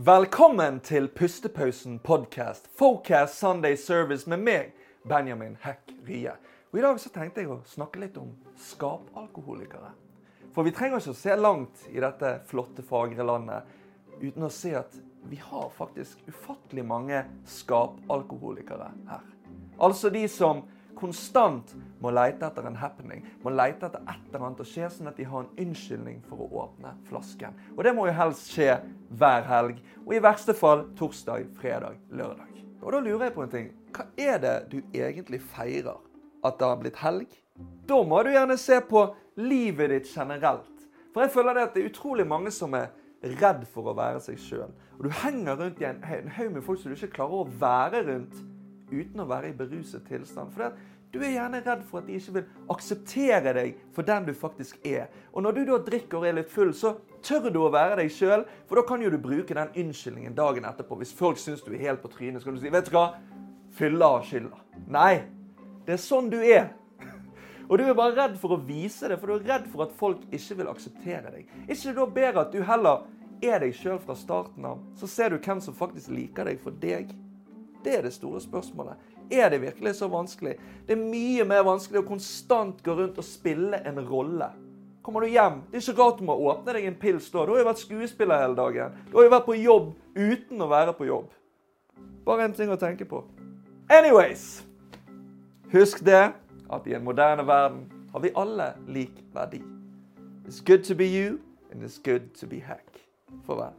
Velkommen til Pustepausen podcast, Focast Sunday Service med meg, Benjamin Heck Rie. Og I dag så tenkte jeg å snakke litt om skapalkoholikere. For vi trenger ikke å se langt i dette flotte, fagre landet uten å se at vi har faktisk ufattelig mange skapalkoholikere her. Altså de som konstant må lete etter en happening, må lete etter et eller annet å skje, sånn at de har en unnskyldning for å åpne flasken. Og det må jo helst skje hver helg, og i verste fall torsdag, fredag, lørdag. Og da lurer jeg på en ting. Hva er det du egentlig feirer? At det har blitt helg? Da må du gjerne se på livet ditt generelt. For jeg føler det at det er utrolig mange som er redd for å være seg sjøl. Og du henger rundt i en haug med folk som du ikke klarer å være rundt uten å være i beruset tilstand. For du er gjerne redd for at de ikke vil akseptere deg for den du faktisk er. Og når du da drikker og er litt full, så tør du å være deg sjøl, for da kan jo du bruke den unnskyldningen dagen etterpå. Hvis folk syns du er helt på trynet, så kan du si 'Vet du hva? Fylla har skylda'. Nei. Det er sånn du er. Og du er bare redd for å vise det, for du er redd for at folk ikke vil akseptere deg. Ikke da bedre at du heller er deg sjøl fra starten av, så ser du hvem som faktisk liker deg for deg? Det er det store spørsmålet. Er det virkelig så vanskelig? Det er mye mer vanskelig å konstant gå rundt og spille en rolle. Kommer du hjem, det er ikke rart du må åpne deg en pils da. Du har jo vært skuespiller hele dagen. Du har jo vært på jobb uten å være på jobb. Bare en ting å tenke på. Anyways, husk det at i en moderne verden har vi alle lik verdi. It's good to be you, and it's good to be hack. Farvel.